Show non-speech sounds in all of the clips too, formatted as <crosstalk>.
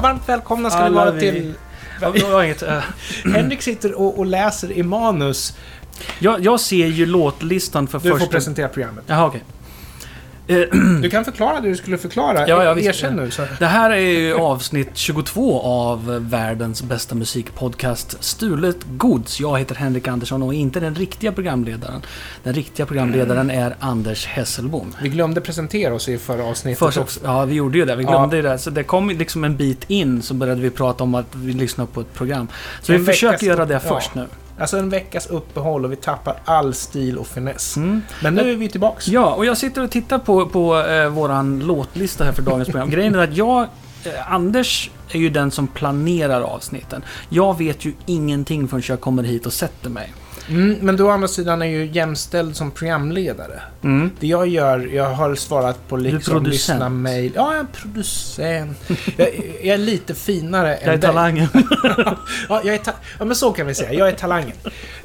varmt välkomna ska ni vara vi- till... Ja, inget, eh, <laughs> Henrik sitter och, och läser i manus. jag, jag ser ju låtlistan för Du får första... presentera programmet. Jaha, okej. Eh, Du kan förklara det du skulle förklara. Ja, ja. Erkänn nu. Så. Det här är ju avsnitt 22 av världens bästa musikpodcast Stulet Gods. Jag heter Henrik Andersson och inte den riktiga programledaren. Den riktiga programledaren är Anders Hesselbom. Vi glömde presentera oss i förra avsnittet Först, också. ja, vi gjorde ju det. Vi glömde ju det. Så det kom liksom en bit in så började vi prata om att vi lyssnar på ett program. Så En vi försöker göra det ja. först nu. Alltså en veckas uppehåll och vi tappar all stil och finess. Mm. Men nu är vi tillbaks. Ja, och jag sitter och tittar på, på eh, våran låtlista här för dagens program. <laughs> Grejen är att jag, eh, Anders är ju den som planerar avsnitten. Jag vet ju ingenting förrän jag kommer hit och sätter mig. Mm, men du å andra sidan är ju jämställd som programledare. Mm. Det jag gör, jag har svarat på liksom lyssna mail. Ja, jag är producent. jag, jag är lite finare Jag är än dig. talangen. <laughs> Ja, jag är ta- ja, men så kan vi säga. Jag är talangen.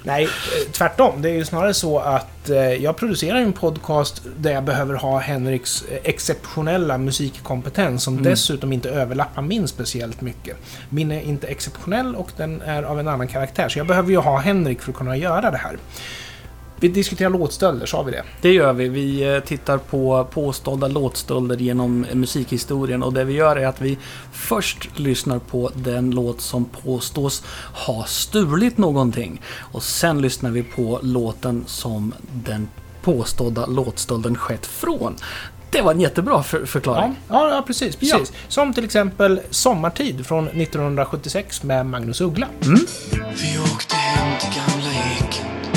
Nej, eh, tvärtom. Det är ju snarare så att eh, jag producerar en podcast där jag behöver ha Henriks eh, exceptionella musikkompetens som Mm. dessutom inte överlappar min speciellt mycket. Min är inte exceptionell och den är av en annan karaktär. Så jag behöver ju ha Henrik för att kunna göra det här. Vi diskuterar låtstölder, sa vi det? Det gör vi. Vi eh, tittar på påstådda låtstölder genom musikhistorien och det vi gör är att vi först lyssnar på den låt som påstås ha stulit någonting och sen lyssnar vi på låten som den påstådda låtstölden skett från. Det var en jättebra för- förklaring. Ja, ja, ja precis. precis. Som till exempel Sommartid från 1976 med Magnus Uggla. Vi åkte hem till gamla eken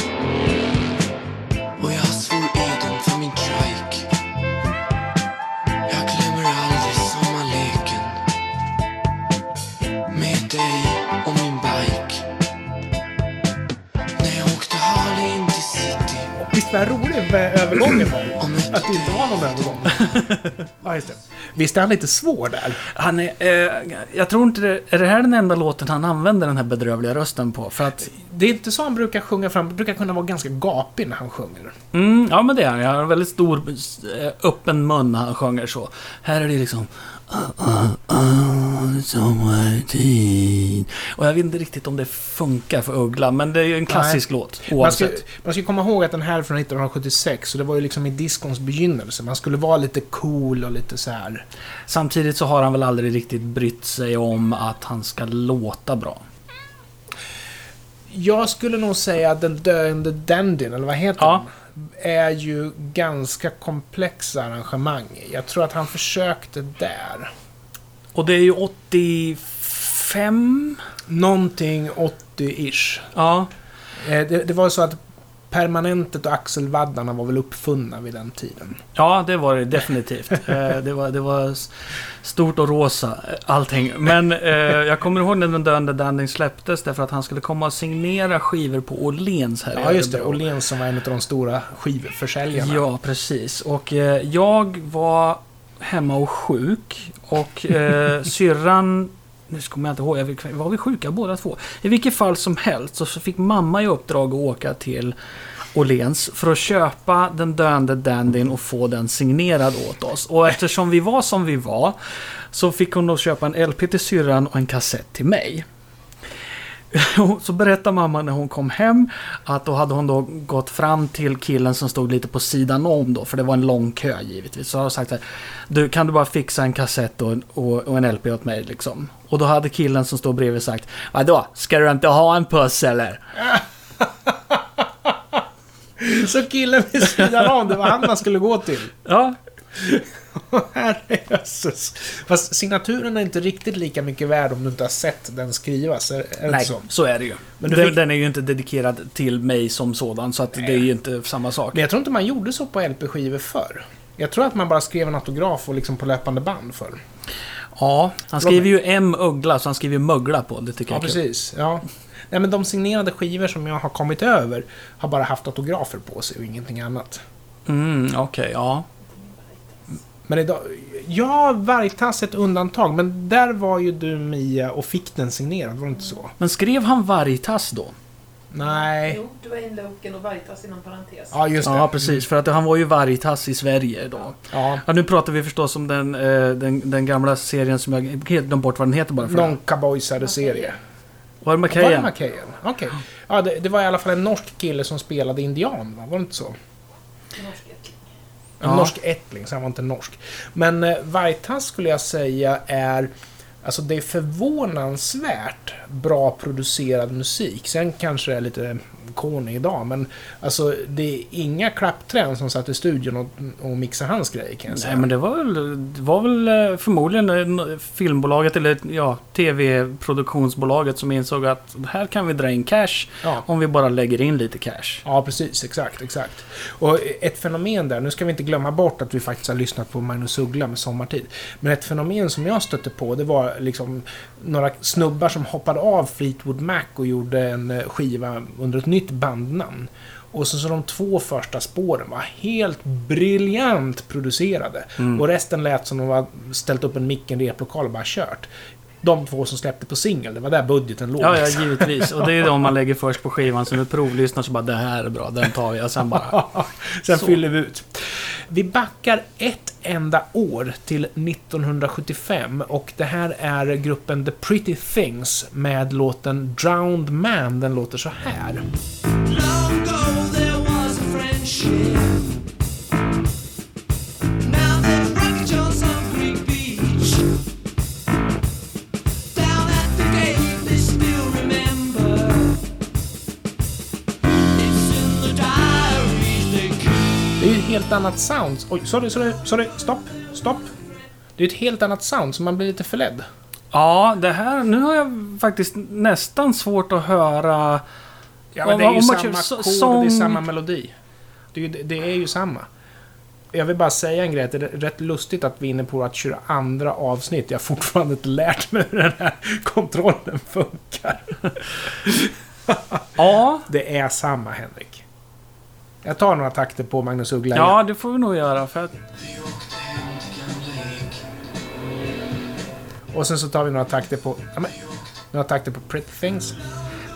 Det rolig med övergången Att det inte var någon övergång. <laughs> ja, just det. Visst är han lite svår där? Han är, eh, jag tror inte det, är det här den enda låten han använder den här bedrövliga rösten på? För att, Det är inte så han brukar sjunga fram. Han brukar kunna vara ganska gapig när han sjunger. mm, ja men det är han. Han har en väldigt stor eh, öppen mun när han sjunger så. Här är det liksom "Ah, ah, ah, Sommartid. Och jag vet inte riktigt om det funkar för Uggla, men det är ju en klassisk låt Man ska, oavsett. man ska komma ihåg att den här är från 1976, så det var ju liksom i diskons begynnelse. Man skulle vara lite cool och lite så här. Samtidigt så har han väl aldrig riktigt brytt sig om att han ska låta bra. Jag skulle nog säga att den döende dandyn, eller vad heter Ja. den? Är ju ganska komplexa arrangemang. Jag tror att han försökte där. Och det är ju 85? Någonting 80-ish. Ja. Eh, Det, det var så att permanentet och axelvaddarna var väl uppfunna vid den tiden. Ja, det var det definitivt. <laughs> Eh, det, var, det var stort och rosa, eh, allting. Men eh, jag kommer ihåg när den döende Danding släpptes därför att han skulle komma och signera skivor på Åhléns här Ja, just det. Åhléns som var en av de stora skivförsäljarna. Ja, precis. Och eh, jag var hemma och sjuk. Och eh, <laughs> syrran... Nu kommer jag inte ihåg, jag var vi sjuka båda två? I vilket fall som helst så fick mamma i uppdrag att åka till Åhléns för att köpa den döende dandyn och få den signerad åt oss. Och eftersom vi var som vi var så fick hon då köpa en LP till syrran och en kassett till mig. <laughs> Så berättar mamma när hon kom hem att då hade hon då gått fram till killen som stod lite på sidan om då, för det var en lång kö givetvis. Så har hon sagt att du kan du bara fixa en kassett och, en- och, och en LP åt mig liksom. Och då hade killen som stod bredvid sagt Vadå, ska du inte ha en puss eller? <laughs> Så killen vid sidan om, det var han man skulle gå till. Ja, Herrejösses. Fast signaturen är inte riktigt lika mycket värd om du inte har sett den skrivas. Är, är nej, så? så är det ju. Men den, fick- den är ju inte dedikerad till mig som sådan, så att det är ju inte samma sak. Men jag tror inte man gjorde så på LP-skivor förr. Jag tror att man bara skrev en autograf och liksom på löpande band förr. Ja, han skriver ju M. Uggla, så han skriver ju Mögla på. Det tycker Ja, jag kul. precis. Ja. Nej, men de signerade skivor som jag har kommit över har bara haft autografer på sig och ingenting annat. Mm, okej, ja. Men idag... Ja, Vargtass ett undantag, men där var ju du Mia och fick den signerad, var det inte så? Men skrev han Vargtass då? Nej. Jo, det var Inloken och Vargtass inom parentes. Ja, just det. Ja, precis. För att han var ju vargtass i Sverige då. Ja. Ja, nu pratar vi förstås om den, eh, den, den gamla serien som jag helt glömt bort vad den heter bara för Någon cowboysare serie. Var det Var det? McKayan? Okej. Ja, det, det var i alla fall en norsk kille som spelade indian, va? Var det inte så? Norsk. En Ja. norsk ättling, så han var inte norsk. Men eh, Vargtass skulle jag säga är... Alltså det är förvånansvärt bra producerad musik. Sen kanske det är lite corny idag, men alltså det är inga klappträn som satt i studion och, och mixade hans grejer kan jag säga. Nej, men det var väl, det var väl eh, förmodligen eh, filmbolaget eller ja, TV-produktionsbolaget som insåg att här kan vi dra in cash ja. om vi bara lägger in lite cash. Ja, precis. Exakt, exakt. Och ett fenomen där, nu ska vi inte glömma bort att vi faktiskt har lyssnat på Magnus Uggla med Sommartid. Men ett fenomen som jag stötte på, det var liksom några snubbar som hoppade av Fleetwood Mac och gjorde en eh, skiva under ett nytt bandnamn. Och så, så de två första spåren var helt briljant producerade. Mm. Och resten lät som de var ställt upp en mick i en replokal och bara kört. De två som släppte på singel, det var där budgeten låg. Ja, ja, givetvis. Och det är de man lägger först på skivan. Så nu provlyssnar så bara det här är bra, den tar vi. Och sen bara... <laughs> Sen Så. fyller vi ut. Vi backar ett enda år till 1975 och det här är gruppen The Pretty Things med låten Drowned Man. Den låter så här. Long ago there was a friendship. Helt annat sound. Oj, sorry, sorry, sorry. Stopp, stopp. Det är ett helt annat sound, så man blir lite förledd. Ja, det här... Nu har jag faktiskt nästan svårt att höra... Ja, men det är ju samma och det är samma melodi. Det är, ju, det är ju samma. Jag vill bara säga en grej, det är rätt lustigt att vi är inne på att köra andra avsnitt. Jag har fortfarande inte lärt mig hur den här kontrollen funkar. Ja, Det är samma, Henrik. Jag tar några takter på Magnus Uggla. ja det får vi nog göra. För att, Och sen så tar vi några takter på... Ja, men, några takter på Pretty Things.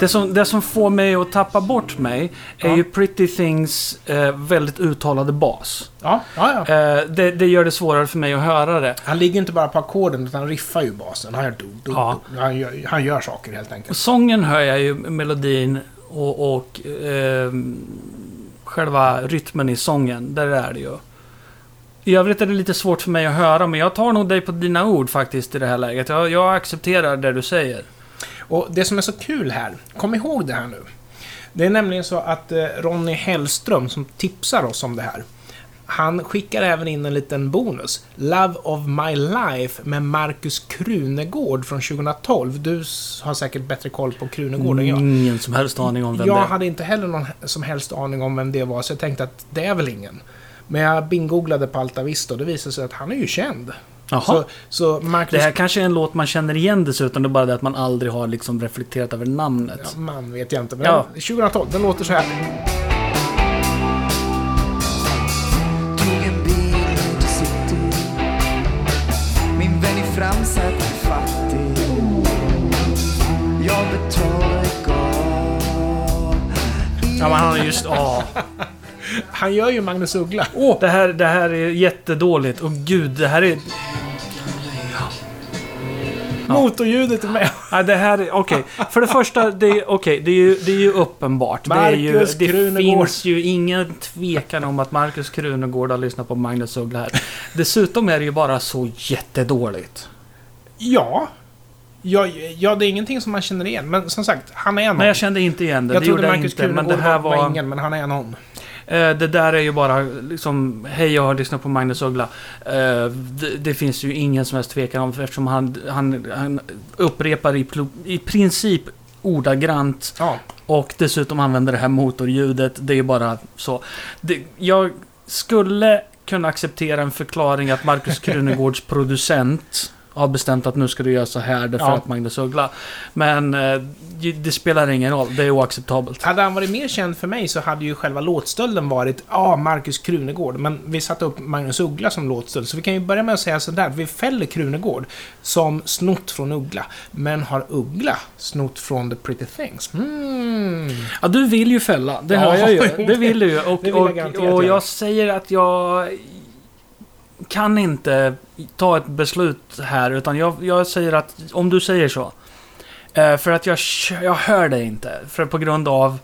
det, som, det som får mig att tappa bort mig är Ja. ju Pretty Things eh, väldigt uttalade bas. Ja, ja, ja. Eh, det, det gör det svårare för mig att höra det. Han ligger inte bara på ackorden, utan han riffar ju basen. Han gör, do, do, Ja. do. Han gör, han gör saker helt enkelt. sången hör jag ju melodin och, och ehm, själva rytmen i sången. Där är det ju. I övrigt är det lite svårt för mig att höra, men jag tar nog dig på dina ord faktiskt i det här läget. Jag, jag accepterar det du säger. Och det som är så kul här, kom ihåg det här nu. Det är nämligen så att eh, Ronny Hellström, som tipsar oss om det här, han skickar även in en liten bonus. Love of My Life med Markus Krunegård från 2012. Du har säkert bättre koll på Krunegård än jag. Ingen som helst aning om vem Jag det är. hade inte heller någon som helst aning om vem det var, så jag tänkte att det är väl ingen. Men jag bingooglade på Alta Vista och det visade sig att han är ju känd. Jaha. Så, så Marcus... Det här kanske är en låt man känner igen dessutom. Det är bara det att man aldrig har liksom reflekterat över namnet. Ja, man vet jag inte, men Ja. 2012, den låter så här. Ja, men han är just... Ja. <laughs> Han gör ju Magnus Uggla. Åh, det, här, det här är jättedåligt. Och gud, det här är... Motorljudet är med. Nej, det här är... Okej. För det första, det är, okej, det, är ju, det är ju uppenbart. Det, är ju, Marcus det Krunegård. finns ju ingen tvekan om att Marcus Krunegård har lyssnat på Magnus Uggla här. Dessutom är det ju bara så jättedåligt. Ja. Ja, ja, det är ingenting som man känner igen. Men som sagt, han är någon. Men jag kände inte igen det. jag det trodde Marcus inte. Men Krunegård det här var, var... ingen, men han är någon. Eh, det där är ju bara liksom, hej jag har lyssnat på Magnus Uggla. Eh, det, det finns ju ingen som helst tvekan om eftersom han, han, han upprepar i, i princip ordagrant Ja. och dessutom använder det här motorljudet. Det är ju bara så. Det, jag skulle kunna acceptera en förklaring att Markus <laughs> Krunegårds producent har bestämt att nu ska du göra så här därför Ja. att Magnus Uggla. Men eh, det spelar ingen roll, det är oacceptabelt. Hade han varit mer känd för mig så hade ju själva låtstölden varit ja, ah, Marcus Krunegård. Men vi satte upp Magnus Uggla som låtstöld. Så vi kan ju börja med att säga sådär. Vi fäller Krunegård som snott från Uggla. Men har Uggla snott från The Pretty Things? Hmm. Ja, du vill ju fälla. Det Ja, hör jag ju. <laughs> Det vill du ju. Och, och, och jag säger att jag kan inte ta ett beslut här. Utan jag, jag säger att om du säger så. Eh, för att jag, jag hör dig inte. För på grund av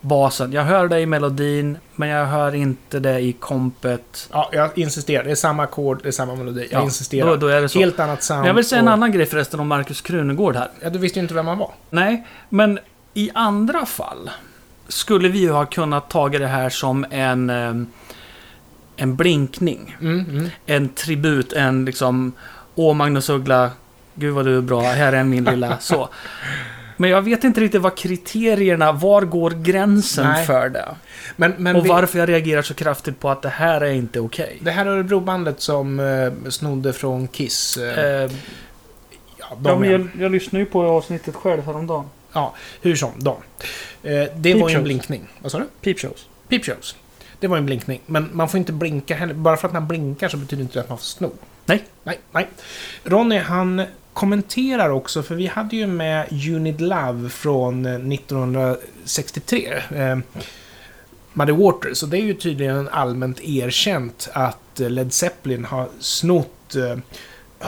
basen. Jag hör dig i melodin, men jag hör inte det i kompet. Ja, jag insisterar. Det är samma ackord, det är samma melodi. Jag Ja, insisterar. Då, då är det så. Helt annat sound. Men jag vill säga en och- annan grej förresten om Markus Krunegård här. Ja, du visste ju inte vem han var. Nej, men i andra fall skulle vi ju ha kunnat ta det här som en, eh, en blinkning. Mm, mm. En tribut, en liksom Åh Magnus Uggla, gud vad du är bra, här är min lilla så. Men jag vet inte riktigt vad kriterierna, var går gränsen Nej. för det? Men, men Och vi- varför jag reagerar så kraftigt på att det här är inte okej. Det här Örebrobandet som eh, snodde från Kiss. Eh, Eh, ja, ja, de jag, jag lyssnade ju på avsnittet själv häromdagen. ja, hur som, de. Eh, det Peep var ju en shows. blinkning. Vad sa du? Peep shows. Peep shows. Det var en blinkning. Men man får inte blinka heller. Bara för att man blinkar så betyder inte det att man får sno. Nej. Nej, nej. Ronny, han kommenterar också, för vi hade ju med Unit Love från eh, 1963. Eh, Muddy Waters. Och det är ju tydligen allmänt erkänt att eh, Led Zeppelin har snott eh,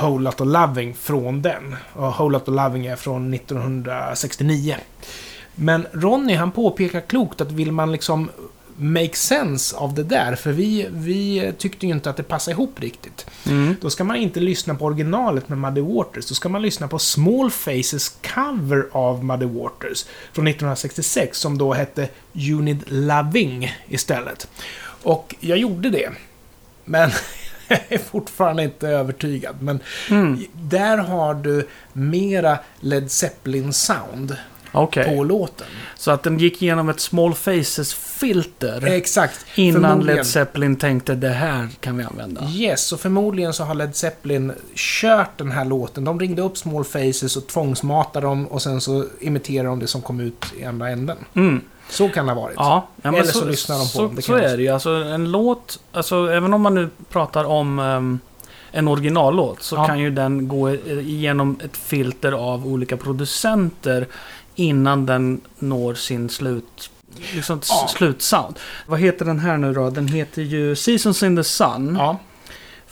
Whole of Loving från den. Och Whole Lot of Loving är från 1969. Men Ronny han påpekar klokt att vill man liksom make sense av det där, för vi, vi tyckte ju inte att det passade ihop riktigt. Mm. Då ska man inte lyssna på originalet med Muddy Waters, då ska man lyssna på Small Faces cover av Muddy Waters från 1966 som då hette Unit Loving istället. Och jag gjorde det. Men <laughs> jag är fortfarande inte övertygad. Men Mm. där har du mera Led Zeppelin-sound Okej. på låten. Så att den gick igenom ett Small Faces-filter. Exakt. Innan. Led Zeppelin tänkte det här kan vi använda. Yes, och förmodligen så har Led Zeppelin kört den här låten. De ringde upp Small Faces och tvångsmatade dem och sen så imiterade de det som kom ut i andra änden. Mm. Så kan det ha varit. Ja, ja, Eller så lyssnar de på så, dem, det så är det ju. Alltså en låt, alltså även om man nu pratar om ehm, en originallåt så Ja. kan ju den gå igenom ett filter av olika producenter innan den når sin slut, liksom Ja. slutsound. Vad heter den här nu då? Den heter ju Seasons in the Sun Ja.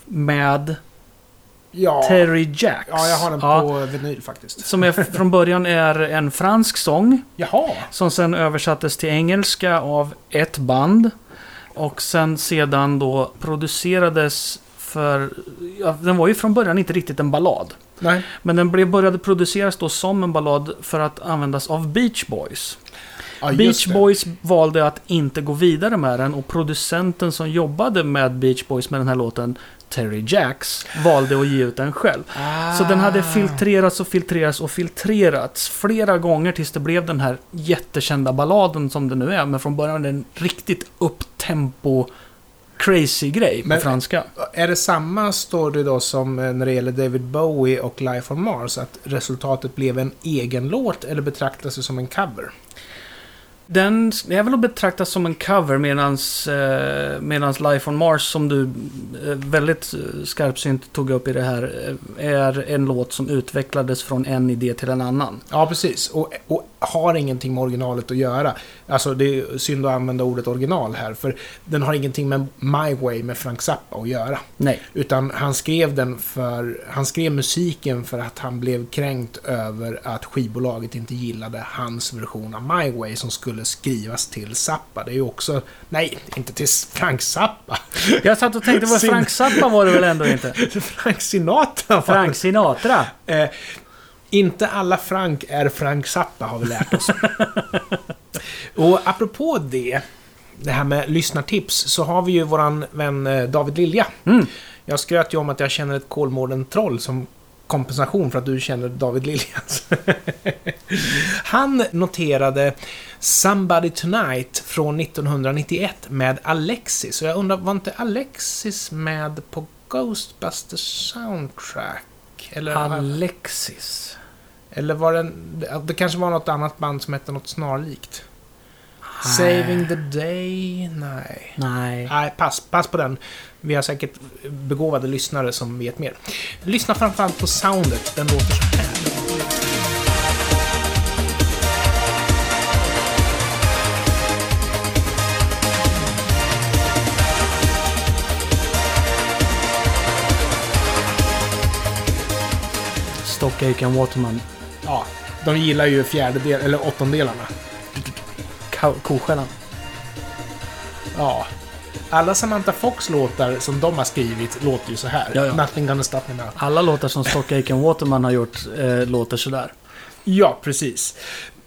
med Ja. Terry Jacks. ja, jag har den på vinyl faktiskt. Som är, <laughs> från början är en fransk sång. Jaha. Som sen översattes till engelska av ett band. Och sen sedan då producerades för... Den var ju från början inte riktigt en ballad. Nej. Men den blev, började produceras då som en ballad för att användas av Beach Boys. Just Beach. Boys valde att inte gå vidare med den och producenten som jobbade med Beach Boys med den här låten, Terry Jacks, valde att ge ut den själv. Ah. Så den hade filtrerats och filtrerats och filtrerats flera gånger tills det blev den här jättekända balladen som det nu är. Men från början var det en riktigt upptempo crazy grej på Men- franska. Är det samma story då som eh, när det gäller David Bowie och Life on Mars? Att resultatet blev en egen låt eller betraktas det som en cover? Den är väl att betraktas som en cover medans, eh, medans Life on Mars som du eh, väldigt eh, skarpsynt tog upp i det här eh, är en låt som utvecklades från en idé till en annan. Ja, precis. Och, och har ingenting med originalet att göra. Alltså, det är synd att använda ordet original här, för den har ingenting med My Way med Frank Zappa att göra. Nej. Utan han skrev den för... Han skrev musiken för att han blev kränkt över att skivbolaget inte gillade hans version av My Way som skulle skrivas till Zappa. Det är ju också... Nej, inte till Frank Zappa. Jag satt och tänkte, Synd. Frank Zappa var det väl ändå inte? <laughs> Frank Sinatra. var Frank Sinatra. Eh, inte alla Frank är Frank Zappa har vi lärt oss. <laughs> och apropå det, det här med lyssnartips, så har vi ju våran vän eh, David Lilja. Mm. Jag skröt ju om att jag känner ett Kolmården-troll som kompensation för att du känner David Liljas. <laughs> Han noterade Somebody Tonight från 1991 med Alexis. Och jag undrar, var inte Alexis med på Ghostbusters soundtrack? Eller, Alexis. Eller var det Det kanske var något annat band som hette något snarlikt. Saving the Day? Nej. Nej. Nej, pass, pass på den. Vi har säkert begåvade lyssnare som vet mer. Lyssna framförallt på soundet. Den låter så här. Stock Aitken Waterman. Ja, de gillar ju fjärdedel, eller åttondelarna. Koskällan. Ja. Alla Samantha Fox-låtar som de har skrivit låter ju så här. Ja, ja. Nothing gonna stop me now. Alla låtar som Stock Aitken Waterman har gjort eh, låter sådär. Ja, precis.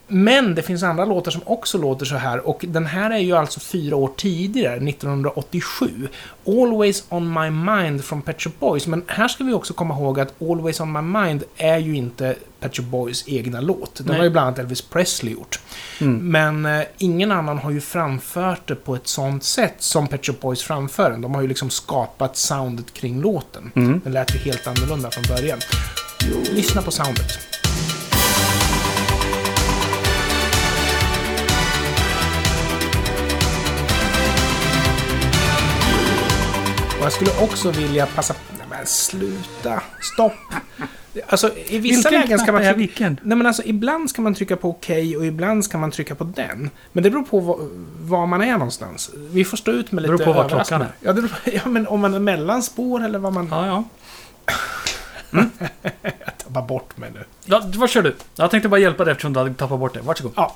Men det finns andra låtar som också låter så här och den här är ju alltså fyra år tidigare, 1987. Always on my mind från Pet Shop Boys. Men här ska vi också komma ihåg att Always on my mind är ju inte Pet Shop Boys egna låt. Den Nej. har ju bland annat Elvis Presley gjort. Mm. Men eh, ingen annan har ju framfört det på ett sånt sätt som Pet Shop Boys framför den. De har ju liksom skapat soundet kring låten. Mm. Den lät ju helt annorlunda från början. Lyssna på soundet. Och jag skulle också vilja passa... Nej men sluta! Stopp! Alltså i vissa lägen ska man... är vilken? Nej men alltså ibland ska man trycka på okej och ibland ska man trycka på den. Men det beror på var, var man är någonstans. Vi får stå ut med lite Beror på överraskningar. klockan Ja, det beror <laughs> ja, men om man är mellanspår eller vad man... Ja, ja. <laughs> Jag tappar bort mig nu. ja. Vad kör du? Jag tänkte bara hjälpa dig eftersom du hade tappat bort det. Varsågod. Ja.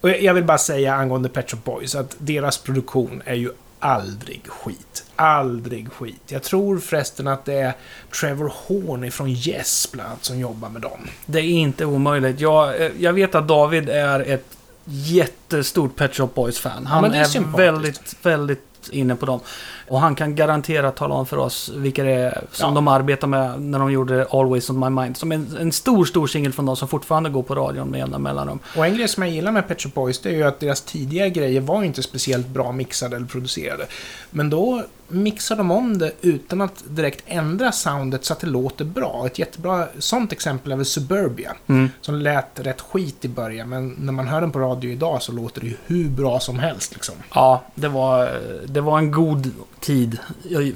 Och jag vill bara säga angående Pet Shop Boys att deras produktion är ju aldrig skit. Aldrig skit. Jag tror förresten att det är Trevor Horn från Yes bland annat som jobbar med dem. Det är inte omöjligt. Jag, eh, jag vet att David är ett jättestort Pet Shop Boys-fan. Han det är är, väldigt, väldigt inne på dem. Och han kan garanterat tala om för oss vilka det är som Ja. de arbetar med när de gjorde Always On My Mind. Som en, en stor, stor singel från dem som fortfarande går på radion med jämna mellanrum. Och en grej som jag gillar med Pet Shop Boys det är ju att deras tidiga grejer var inte speciellt bra mixade eller producerade. Men då mixar de om det utan att direkt ändra soundet så att det låter bra. Ett jättebra sånt exempel är väl Suburbia. Mm. Som lät rätt skit i början, men när man hör den på radio idag så låter det ju hur bra som helst liksom. Ja, det var, det var en god tid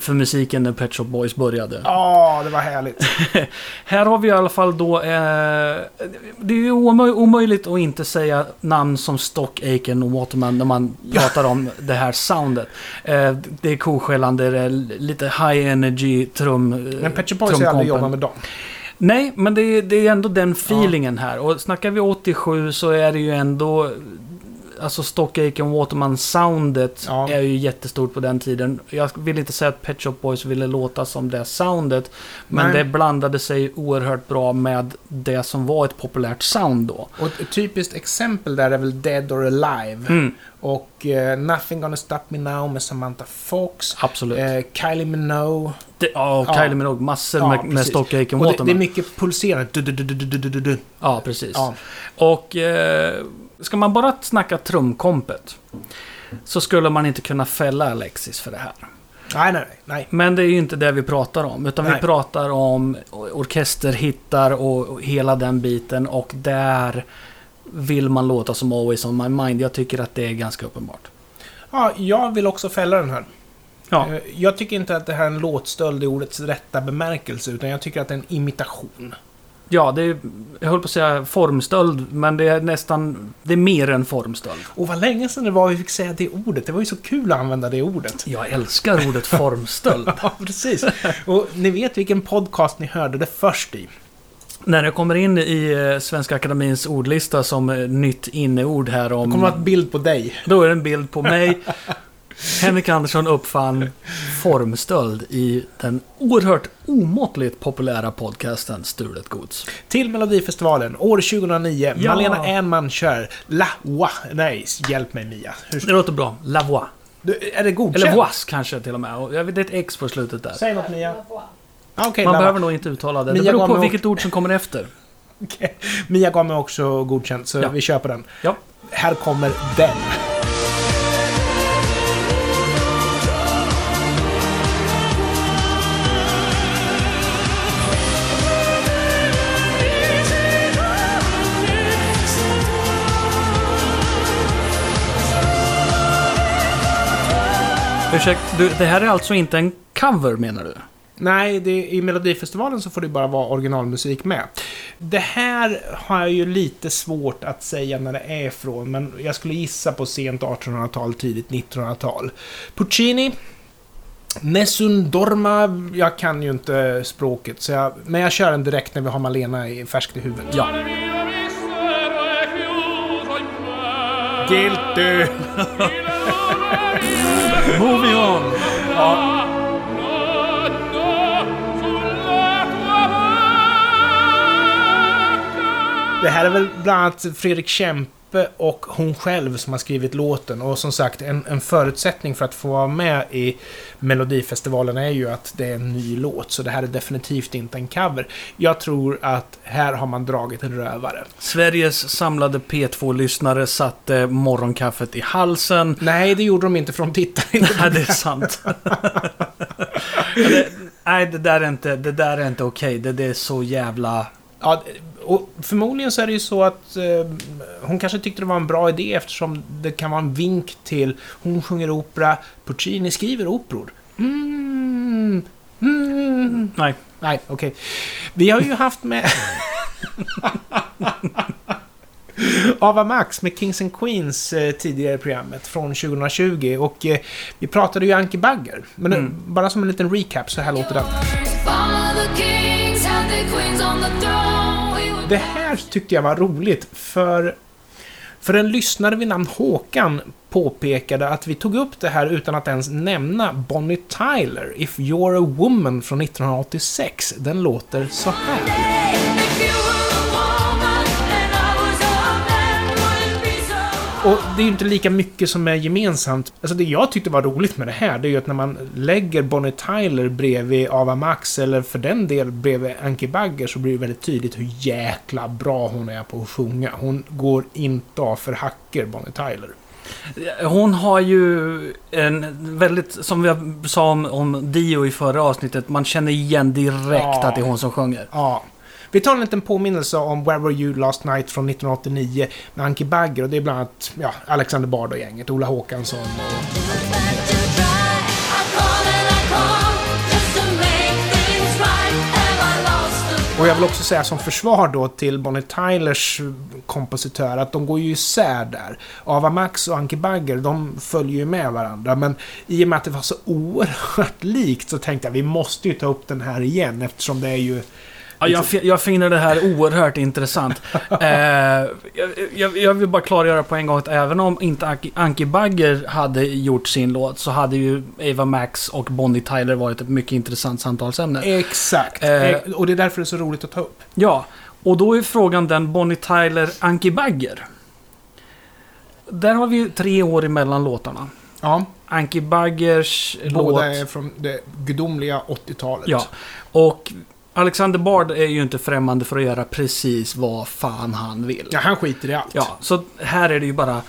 för musiken när Pet Shop Boys började. Ja, det var härligt. <laughs> Här har vi i alla fall då... Eh, det är ju omöj- omöjligt att inte säga namn som Stock, Aiken och Waterman när man pratar om det här soundet. Eh, det är koskällande, det är lite high energy trum... Men Pet Shop Boys har aldrig jobbat med dem. Nej, men det är, det är ändå den feelingen här. Och snackar vi 87 så är det ju ändå... Alltså Stock Aitken Waterman-soundet Ja. är ju jättestort på den tiden. Jag vill inte säga att Pet Shop Boys ville låta som det soundet. Men Nej. det blandade sig oerhört bra med det som var ett populärt sound då. Och ett typiskt exempel där är väl Dead or Alive. Mm, Och eh, Nothing Gonna Stop Me Now med Samantha Fox. absolut. Eh, Kylie Minogue. det, ja, ja. Kylie Minogue. Massor Ja, med, med. Stock Aitken Och det, Waterman. det är mycket pulserande. Ja, precis. Ja. Och eh, ska man bara snacka trumkompet så skulle man inte kunna fälla Alexis för det här. Nej, nej, nej. Men det är ju inte det vi pratar om. Utan vi Nej. pratar om orkesterhittar och och hela den biten. Och där vill man låta som Always On My Mind. Jag tycker att det är ganska uppenbart. Ja, jag vill också fälla den här. Ja, Eh, Jag tycker inte att det här är en låtstöld i ordets rätta bemärkelse, utan jag tycker att det är en imitation. Ja det är, jag höll på att säga formstöld. Men det är nästan, det är mer än formstöld. Och vad länge sedan det var vi fick säga det ordet. Det var ju så kul att använda det ordet. Jag älskar ordet formstöld. <laughs> Ja, precis. Och ni vet vilken podcast ni hörde det först i. När det kommer in i eh, Svenska Akademins ordlista som eh, nytt inneord här om... Det kommer att ha en bild på dig. Då är det en bild på mig. Henrik Andersson uppfann formstöld i den oerhört omåttligt populära podcasten Stulet Gods. Till Melodifestivalen, år 2009. Ja. Malena Ernman kör La Wa. Nej, hjälp mig Mia. Hur... Det låter bra. La voix. Du, är det godkänt? Eller voix kanske till och med. Jag vet, det är ett X på slutet där. Säg något Mia. Ah, Okej, Man behöver nog inte uttala det. Mia Det beror på vilket ord som kommer efter. <laughs> Okej. Mia gav mig också godkänt, så Ja. vi på den. Ja. Här kommer den. Ursäkta, du, det här är alltså inte en cover menar du? Nej, det, i Melodifestivalen så får det bara vara originalmusik med. Det här har jag ju lite svårt att säga när det är ifrån, men jag skulle gissa på sent 1800-tal, tidigt 1900-tal. Puccini, Nessun Dorma, jag kan ju inte språket, så jag, men jag kör den direkt när vi har Malena i färskt i huvudet. Ja. Guilty! <laughs> Moving on! Det här är väl bland annat Fredrik Kempe och hon själv som har skrivit låten. Och som sagt, en, en förutsättning för att få vara med i Melodifestivalen är ju att det är en ny låt. Så det här är definitivt inte en cover. Jag tror att här har man dragit en rövare. Sveriges samlade P2-lyssnare satte morgonkaffet i halsen. Nej, det gjorde de inte för de tittade inte. Nej, det är sant. det, nej, det där är inte, det där är inte okej. Det, det är så jävla... Ja, och förmodligen så är det ju så att eh, hon kanske tyckte det var en bra idé eftersom det kan vara en vink till hon sjunger opera, Puccini skriver operor. Mm, mm. Nej. Nej, okej. Vi har ju haft med... <laughs> Ava Max med Kings and Queens eh, tidigare i programmet från 2020 och eh, vi pratade ju Anki Bagger. Men Mm. eh, bara som en liten recap så här låter den. Det här tyckte jag var roligt för... För en lyssnare vid namn Håkan påpekade att vi tog upp det här utan att ens nämna Bonnie Tyler, If You're a Woman från 1986. Den låter så här. Och det är ju inte lika mycket som är gemensamt. Alltså det jag tyckte var roligt med det här, det är ju att när man lägger Bonnie Tyler bredvid Ava Max, eller för den del bredvid Anki Bagger, så blir det väldigt tydligt hur jäkla bra hon är på att sjunga. Hon går inte av för hacker, Bonnie Tyler. Hon har ju en väldigt, som vi sa om, om Dio i förra avsnittet, man känner igen direkt Ja. att det är hon som sjunger. Ja. Vi tar en liten påminnelse om Where Were You Last Night från 1989 med Anki Bagger och det är bland annat ja, Alexander Bard och gänget, Ola Håkansson och... Och jag vill också säga som försvar då till Bonnie Tylers kompositör att de går ju isär där. Ava Max och Anki Bagger, de följer ju med varandra. Men i och med att det var så oerhört <laughs> likt så tänkte jag vi måste ju ta upp den här igen eftersom det är ju... Ja, jag, jag finner det här oerhört intressant. <laughs> eh, jag, jag, vill bara klargöra på en gång att även om inte Anki, Bagger hade gjort sin låt så hade ju Ava Max och Bonnie Tyler varit ett mycket intressant samtalsämne. Exakt. Eh. Eh, och det är därför det är så roligt att ta upp. Ja, och då är frågan den Bonnie Tyler, Anki Bagger. Där har vi ju tre år emellan låtarna. Ja, Anki Baggers låt... båda är från det gudomliga 80-talet. Ja, och Alexander Bard är ju inte främmande för att göra precis vad fan han vill. ja, han skiter i allt. Ja, så här är det ju bara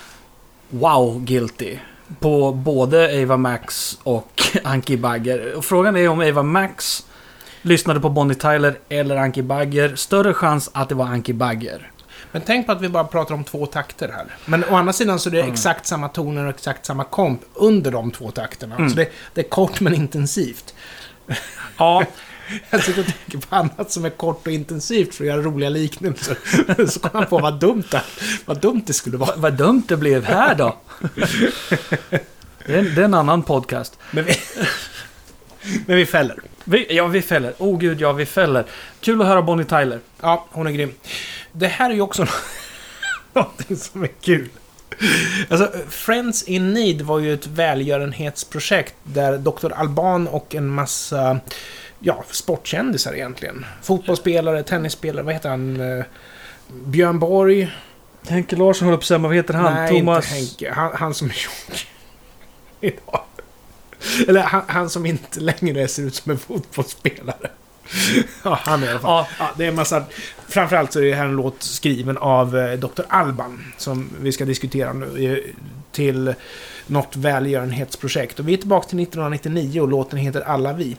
wow guilty. På både Ava Max och <laughs> Anki Bagger. Och frågan är om Ava Max lyssnade på Bonnie Tyler eller Anki Bagger. Större chans att det var Anki Bagger. Men tänk på att vi bara pratar om två takter här. Men å andra sidan så är det Mm. exakt samma toner och exakt samma komp under de två takterna. Mm. Så det, det är kort men intensivt. Ja, <laughs> <laughs> Jag sitter och tänker på annat som är kort och intensivt för att göra roliga liknelser. <laughs> Så kom jag på vad dumt det, vad dumt det skulle vara. vad dumt det blev här då. Det är, det är en annan podcast. Men vi, men vi fäller. Vi, ja, vi fäller. Oh gud, ja, vi fäller. Kul att höra Bonnie Tyler. Ja, hon är grym. Det här är ju också <laughs> någonting som är kul. Alltså, Friends in Need var ju ett välgörenhetsprojekt där Dr. Alban och en massa ja, sportkändisar egentligen. Fotbollsspelare, tennisspelare, vad heter han? Eh, Björn Borg? Henke Larsson håller på att säga, vad heter han? Nej, Thomas... inte Henke. Han, han som är tjock. Idag. Eller han, han som inte längre ser ut som en fotbollsspelare. <laughs> Ja, han är i alla fall. Ja, Ja, det är en massa... Framförallt så är det här en låt skriven av eh, Dr. Alban, som vi ska diskutera nu, till något välgörenhetsprojekt. Och vi är tillbaka till 1999 och låten heter Alla vi.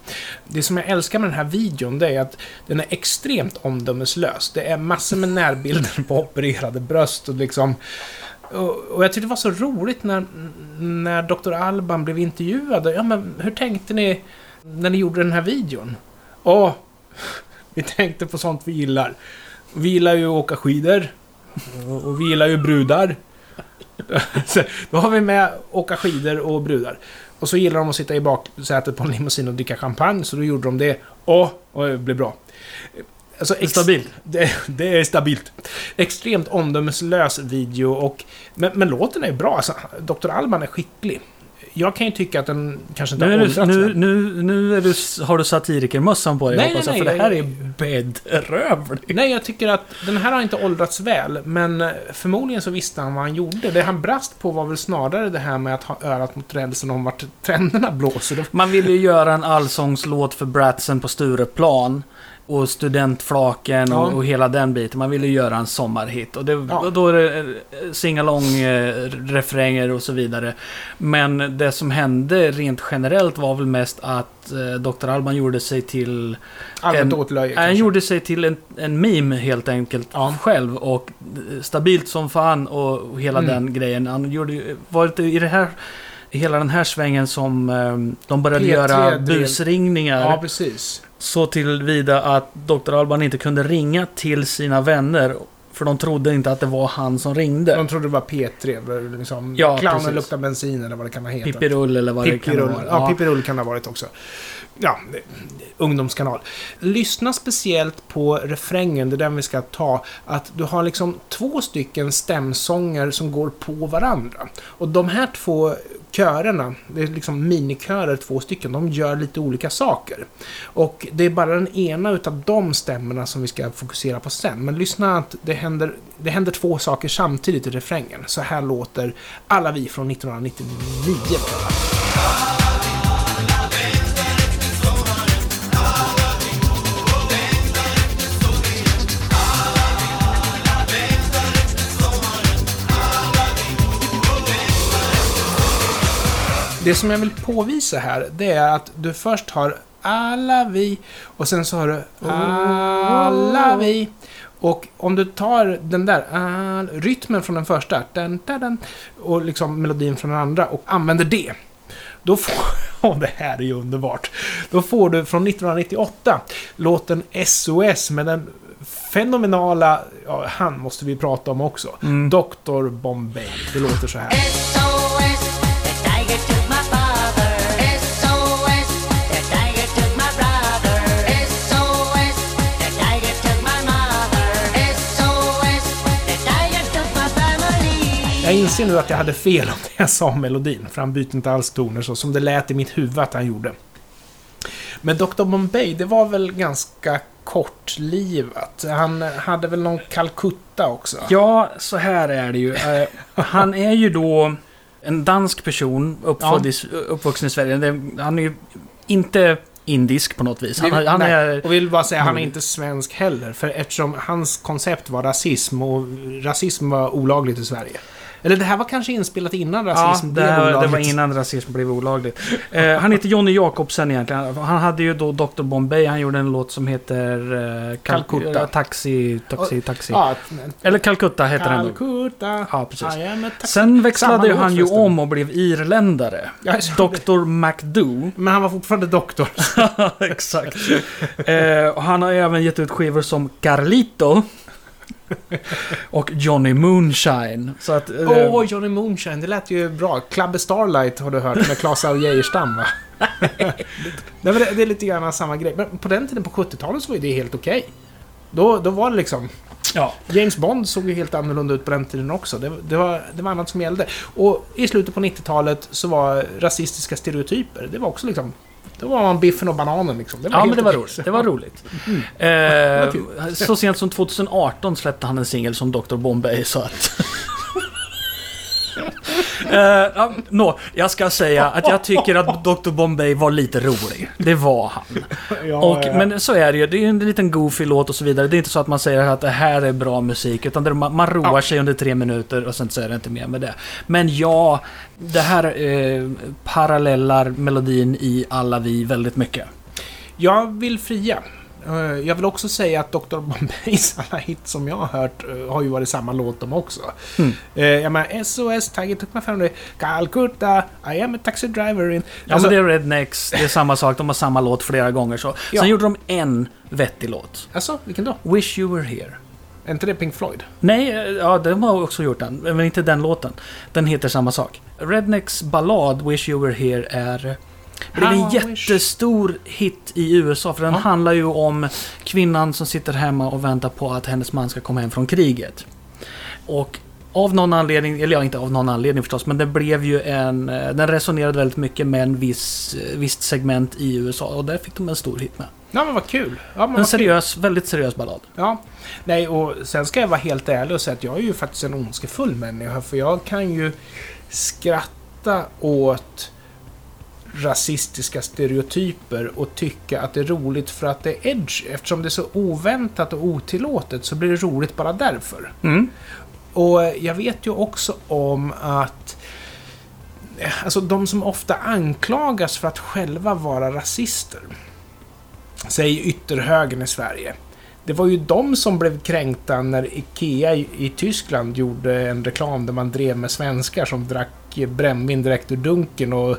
Det som jag älskar med den här videon, det är att den är extremt omdömeslös. Det är massor med närbilder på opererade bröst och liksom... Och, och jag tyckte det var så roligt när, när Dr. Alban blev intervjuad. Ja, men hur tänkte ni när ni gjorde den här videon? Åh, <laughs> vi tänkte på sånt vi gillar. Vi gillar ju att åka skidor. Och vi gillar ju brudar. Då har vi med åka skidor och brudar. Och så gillar de att sitta i baksätet på en limousin och dricka champagne, så då gjorde de det. Åh, och det blev bra. Alltså, ex- Stabilt. det, det är stabilt. Extremt omdömeslös video och... Men, men låten är bra. Alltså, Dr. Alban är skicklig. Jag kan ju tycka att den kanske inte Nu, har åldrats nu, nu, nu du, har du satirikermössan på dig Nej, hoppas jag, nej, för det nej, här är bedrövligt. Nej, jag tycker att den här har inte åldrats väl, men eh, förmodligen så visste han vad han gjorde. Det han brast på var väl snarare det här med att ha örat mot rälsen om vart trenderna blåser. Man ville ju göra en allsångslåt för Bratsen på Stureplan. Och studentflaken Ja. och, och hela den biten. Man ville göra en sommarhit. Och, det, Ja. och då är det eh, singalong eh, refränger och så vidare. Men det som hände rent generellt var väl mest att eh, Dr. Alban gjorde sig till... Allmänt En- åtlöje Han gjorde sig till en, en meme helt enkelt Ja. själv. Och stabilt som fan och, hela Mm. den grejen. Han gjorde var det i det här... Hela den här svängen som eh, de började P3 göra busringningar. Ja, precis. Så tillvida att Dr. Alban inte kunde ringa till sina vänner. För de trodde inte att det var han som ringde. De trodde det var P3, liksom. Ja, Clownen precis. luktar bensin eller vad det kan ha hetat. Pippirull eller vad det kan Pippirull. vara. Ja, Pippirull kan det ha varit också. Ja, ungdomskanal. Lyssna speciellt på refrängen, det är den vi ska ta. Att du har liksom två stycken stämsånger som går på varandra. Och de här två körerna, det är liksom minikörer, två stycken, de gör lite olika saker. Och det är bara den ena utav de stämmorna som vi ska fokusera på sen. Men lyssna att det händer, det händer två saker samtidigt i refrängen. Så här låter Alla vi från 1999. Det som jag vill påvisa här, det är att du först har alla vi och sen så har du alla vi. Och om du tar den där all, rytmen från den första den, den, den, och liksom melodin från den andra och använder det. Då får... <laughs> Åh, det här är ju underbart. Då får du från 1998 låten SOS med den fenomenala... Ja, han måste vi prata om också. Mm. Dr. Bombay. Det låter så här. Jag inser nu att jag hade fel om det jag sa melodin, för han byter inte alls toner så som det lät i mitt huvud att han gjorde. Men Dr. Bombay, det var väl ganska kortlivat. Han hade väl någon Calcutta också? Ja, så här är det ju. Eh, han är ju då en dansk person, uppfödd i, uppvuxen i Sverige. Han är ju inte indisk på något vis. Han, han är... Och vill bara säga, han är Nordisk. inte svensk heller. För eftersom hans koncept var rasism och rasism var olagligt i Sverige. Eller det här var kanske inspelat innan Ja, rasism det, blev här- det olagligt. var innan rasism blev olagligt. Eh, han heter Johnny Jakobsen egentligen. Han hade ju då Dr. Bombay. Han gjorde en låt som heter... Eh, Cal- Calcutta. eh, taxi, taxi, taxi. Ja, Eller Calcutta heter den. Calcutta. Ja, precis. Sen växlade ju han ju om och blev irländare. Ja, det. Dr. McDo. Men han var fortfarande doktor. <laughs> Exakt. eh, och han har även gett ut skivor som Carlito. <laughs> och Johnny Moonshine. Eh, Åh, Johnny Moonshine, det lät ju bra. Club Starlight har du hört med Claes av Geijerstam va? <laughs> Nej, men det, det är lite grann samma grej. Men på den tiden, på 70-talet, så var det helt okej. Då, då var det liksom... ja. James Bond såg ju helt annorlunda ut på den tiden också. Det, det, var, det var annat som gällde. Och i slutet på 90-talet så var rasistiska stereotyper, det var också liksom... Då var man biffen och bananen liksom. Det var Ja, men det var roligt. Det var roligt. <laughs> Eh, så sent som 2018 släppte han en singel som Dr. Bombay, så att... Eh, ja, nå, jag ska säga att jag tycker att Dr. Bombay var lite rolig. Det var han. Ja, Och, ja. Men så är det ju. Det är en liten goofy låt och så vidare. Det är inte så att man säger att det här är bra musik. Utan det, man, man roar Ja. sig under tre minuter och sen så är det inte mer med det. Men ja, det här eh, parallellar melodin i Alla Vi väldigt mycket. Jag vill fria. Eh, Jag vill också säga att Dr. Bombays <laughs> alla hits som jag har hört eh, har ju varit samma låt de också. Mm. Eh, Jag menar SOS, Tiger took my family, Calcutta, I am a taxi driver in... Ja, Alltså, men det är Rednecks, det är samma sak. De har samma låt flera gånger. Så. Sen Ja. gjorde de en vettig låt. alltså, vilken då? Wish You Were Here. Är inte det Pink Floyd? Nej, ja, de har också gjort den. Men inte den låten. Den heter samma sak. Rednecks ballad Wish You Were Here är... blev en wish- jättestor hit i USA. För den Ja. handlar ju om kvinnan som sitter hemma och väntar på att hennes man ska komma hem från kriget. Och av någon anledning, eller ja, inte av någon anledning förstås, men det blev ju en... eh, Den resonerade väldigt mycket med en viss, eh, visst segment i USA. Och där fick de en stor hit med. Ja, men vad kul. Ja, men En vad kul. seriös, väldigt seriös ballad. Ja. Nej, och sen ska jag vara helt ärlig och säga att jag är ju faktiskt en ondskefull människa. För jag kan ju skratta åt rasistiska stereotyper och tycka att det är roligt för att det är edgy. Eftersom det är så oväntat och otillåtet så blir det roligt bara därför. Mm. Och jag vet ju också om att Alltså de som ofta anklagas för att själva vara rasister. Säg ytterhögern i Sverige. Det var ju de som blev kränkta när IKEA i i Tyskland gjorde en reklam där man drev med svenskar som drack brännvin direkt ur dunken och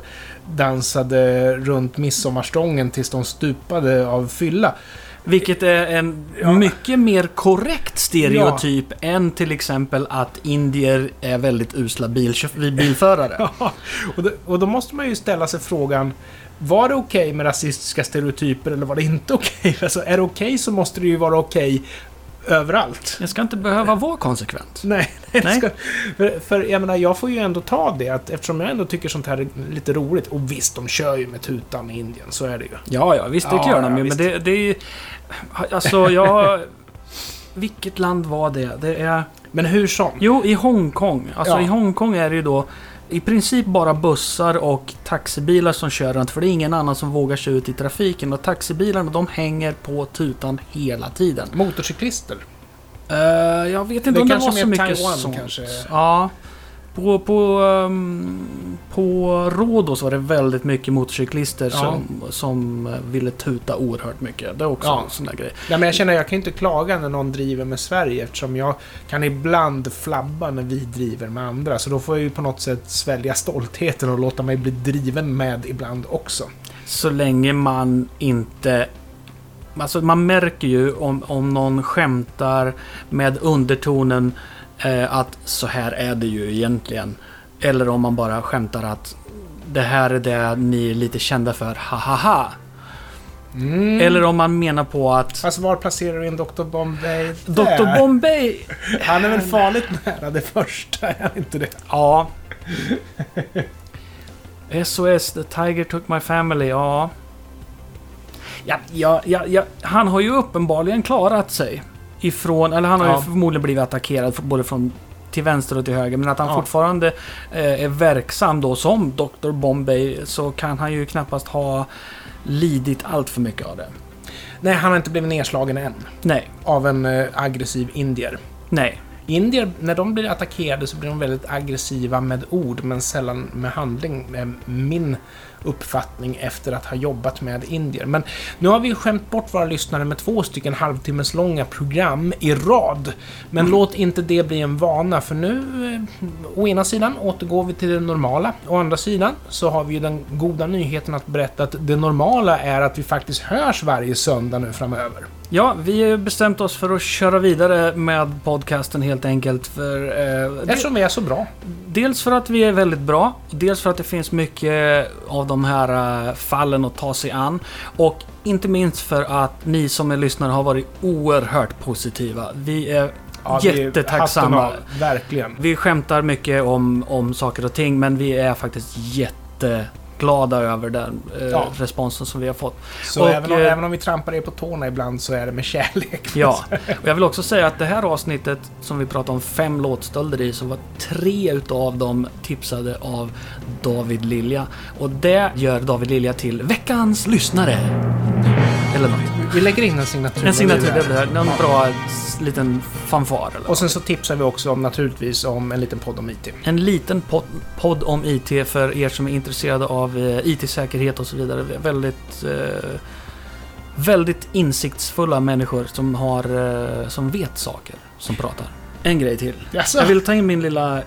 dansade runt midsommarstången tills de stupade av fylla. Vilket är en Ja. mycket mer korrekt stereotyp än till exempel att indier är väldigt usla bilkö- bilförare. <laughs> Ja, och, då, och då måste man ju ställa sig frågan var det okej med rasistiska stereotyper eller var det inte okej? Alltså, är det okej så måste det ju vara okej överallt. Jag ska inte behöva vara konsekvent. Nej, <laughs> nej. Ska, för, för jag menar, jag får ju ändå ta det att eftersom jag ändå tycker sånt här är lite roligt. Och visst, de kör ju med tutan i Indien, så är det ju. Ja, ja, visst det Ja, gör de ju. Men det, det är ju... Alltså, jag... Vilket land var det? Det är... Men hur som. Jo, i Hongkong. Alltså Ja. i Hongkong är det ju då i princip bara bussar och taxibilar som kör runt. För det är ingen annan som vågar sig ut i trafiken. Och taxibilarna de hänger på tutan hela tiden. Motorcyklister. Uh, jag vet inte Det om det var så mycket Taiwan sånt. kanske. Ja. På, på, ehm, på Rhodos var det väldigt mycket motorcyklister Ja. som, som eh, ville tuta oerhört mycket. Det är också Ja. en sån där grej. Ja, men jag känner jag kan inte klaga när någon driver med Sverige eftersom jag kan ibland flabba när vi driver med andra. Så då får jag ju på något sätt svälja stoltheten och låta mig bli driven med ibland också. Så länge man inte... Alltså man märker ju om, om någon skämtar med undertonen eh, att så här är det ju egentligen. Eller om man bara skämtar att det här är det ni är lite kända för, ha ha ha. Mm. Eller om man menar på att Alltså var placerar du in Dr. Bombay Dr. Bombay... Han är väl farligt nära det första, är han inte det? Ja. SOS, The Tiger Took My Family, ja. Ja, ja, ja, ja. Han har ju uppenbarligen klarat sig. Ifrån, eller han har Ja. ju förmodligen blivit attackerad både från till vänster och till höger. Men att han Ja. fortfarande eh, är verksam då som Dr. Bombay så kan han ju knappast ha lidit allt för mycket av det. Nej, han har inte blivit nedslagen än. Nej, Av en eh, aggressiv indier. nej. Indier, när de blir attackerade så blir de väldigt aggressiva med ord, men sällan med handling. är Min uppfattning efter att ha jobbat med indier. Men nu har vi skämt bort våra lyssnare med två stycken halvtimmes långa program i rad. Men låt inte det bli en vana, för nu, eh, å ena sidan, återgår vi till det normala. Å andra sidan så har vi ju den goda nyheten att berätta att det normala är att vi faktiskt hörs varje söndag nu framöver. Ja, vi har bestämt oss för att köra vidare med podcasten helt enkelt. För, eh, Eftersom vi är så bra. Dels för att vi är väldigt bra, dels för att det finns mycket av de här eh, fallen att ta sig an. Och inte minst för att ni som är lyssnare har varit oerhört positiva. Vi är Ja, vi är jättetacksamma. av, Verkligen. Vi skämtar mycket om, om saker och ting, men vi är faktiskt jätteglada över den eh, Ja. responsen som vi har fått. Så Och, även, om, eh, även om vi trampar er på tårna ibland så är det med kärlek. Ja, <laughs> och jag vill också säga att det här avsnittet som vi pratade om fem låtstölder i så var tre utav dem tipsade av David Lilja. Och det gör David Lilja till veckans lyssnare. Eller något. Vi lägger in en signatur. En signatur, det blir någon bra s- liten fanfar eller Och sen så tipsar vi också om naturligtvis om en liten podd om IT. En liten podd, podd om IT för er som är intresserade av eh, IT-säkerhet och så vidare. Väldigt... Eh, väldigt insiktsfulla människor som, har, eh, som vet saker, som pratar. En grej till. Jaså? Jag vill ta in min lilla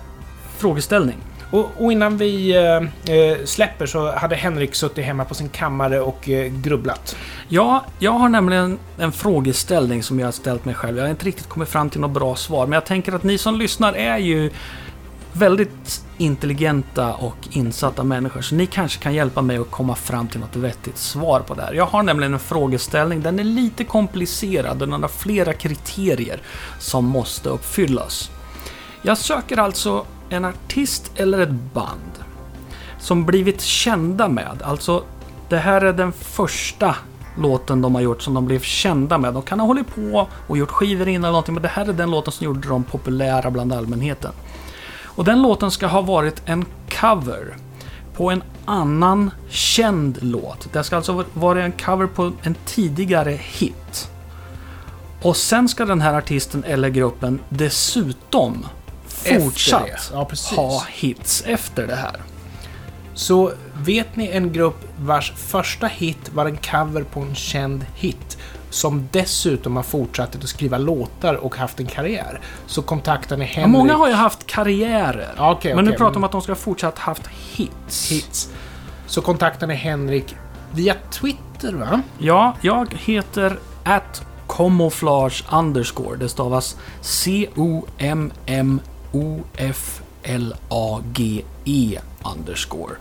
frågeställning. Och, och innan vi eh, eh, släpper så hade Henrik suttit hemma på sin kammare och eh, grubblat. Ja, jag har nämligen en frågeställning som jag har ställt mig själv. Jag har inte riktigt kommit fram till något bra svar, men jag tänker att ni som lyssnar är ju väldigt intelligenta och insatta människor, så ni kanske kan hjälpa mig att komma fram till något vettigt svar på det här. Jag har nämligen en frågeställning, den är lite komplicerad, och den har flera kriterier som måste uppfyllas. Jag söker alltså en artist eller ett band som blivit kända med, alltså det här är den första låten de har gjort som de blev kända med. De kan ha hållit på och gjort skivor innan eller någonting, men det här är den låten som gjorde dem populära bland allmänheten. Och den låten ska ha varit en cover på en annan känd låt. Det ska alltså vara en cover på en tidigare hit. Och sen ska den här artisten eller gruppen dessutom fortsatt. Ja, ha hits efter det här. Så vet ni en grupp vars första hit var en cover på en känd hit som dessutom har fortsatt att skriva låtar och haft en karriär så kontaktar ni Ja, Henrik. många har ju haft karriärer. Ja, okej, men nu pratar men- om att de ska ha fortsatt haft hits. hits. Så kontaktar ni Henrik via Twitter va? Ja, jag heter at camouflage underscore. Det stavas C-O-M-M-O-F-L-A-G-E underscore.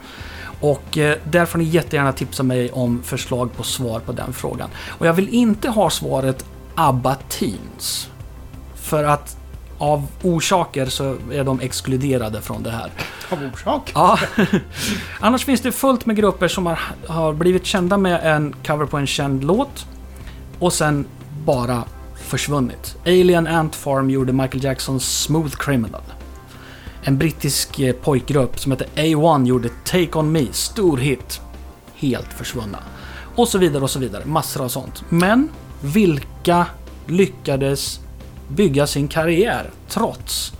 Och eh, där får ni jättegärna tipsa mig om förslag på svar på den frågan. Och jag vill inte ha svaret ABBA Teens. För att av orsaker så är de exkluderade från det här. Av orsak. Ja. <laughs> Annars finns det fullt med grupper som har, har blivit kända med en cover på en känd låt och sen bara försvunnit. Alien Ant Farm gjorde Michael Jacksons Smooth Criminal. En brittisk eh, pojkgrupp som heter A1 gjorde Take On Me, stor hit. Helt försvunna. Och så vidare och så vidare. Massor av sånt. Men vilka lyckades bygga sin karriär trots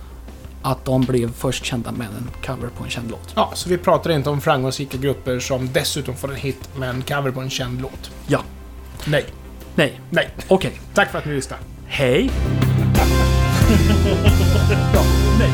att de blev först kända med en cover på en känd låt? Ja, så vi pratar inte om framgångsrika grupper som dessutom får en hit med en cover på en känd låt. Ja. Nej. Nej. Nej. Okej. Okay. Tack för att ni lyssnade. Hej! <laughs> ja, nej.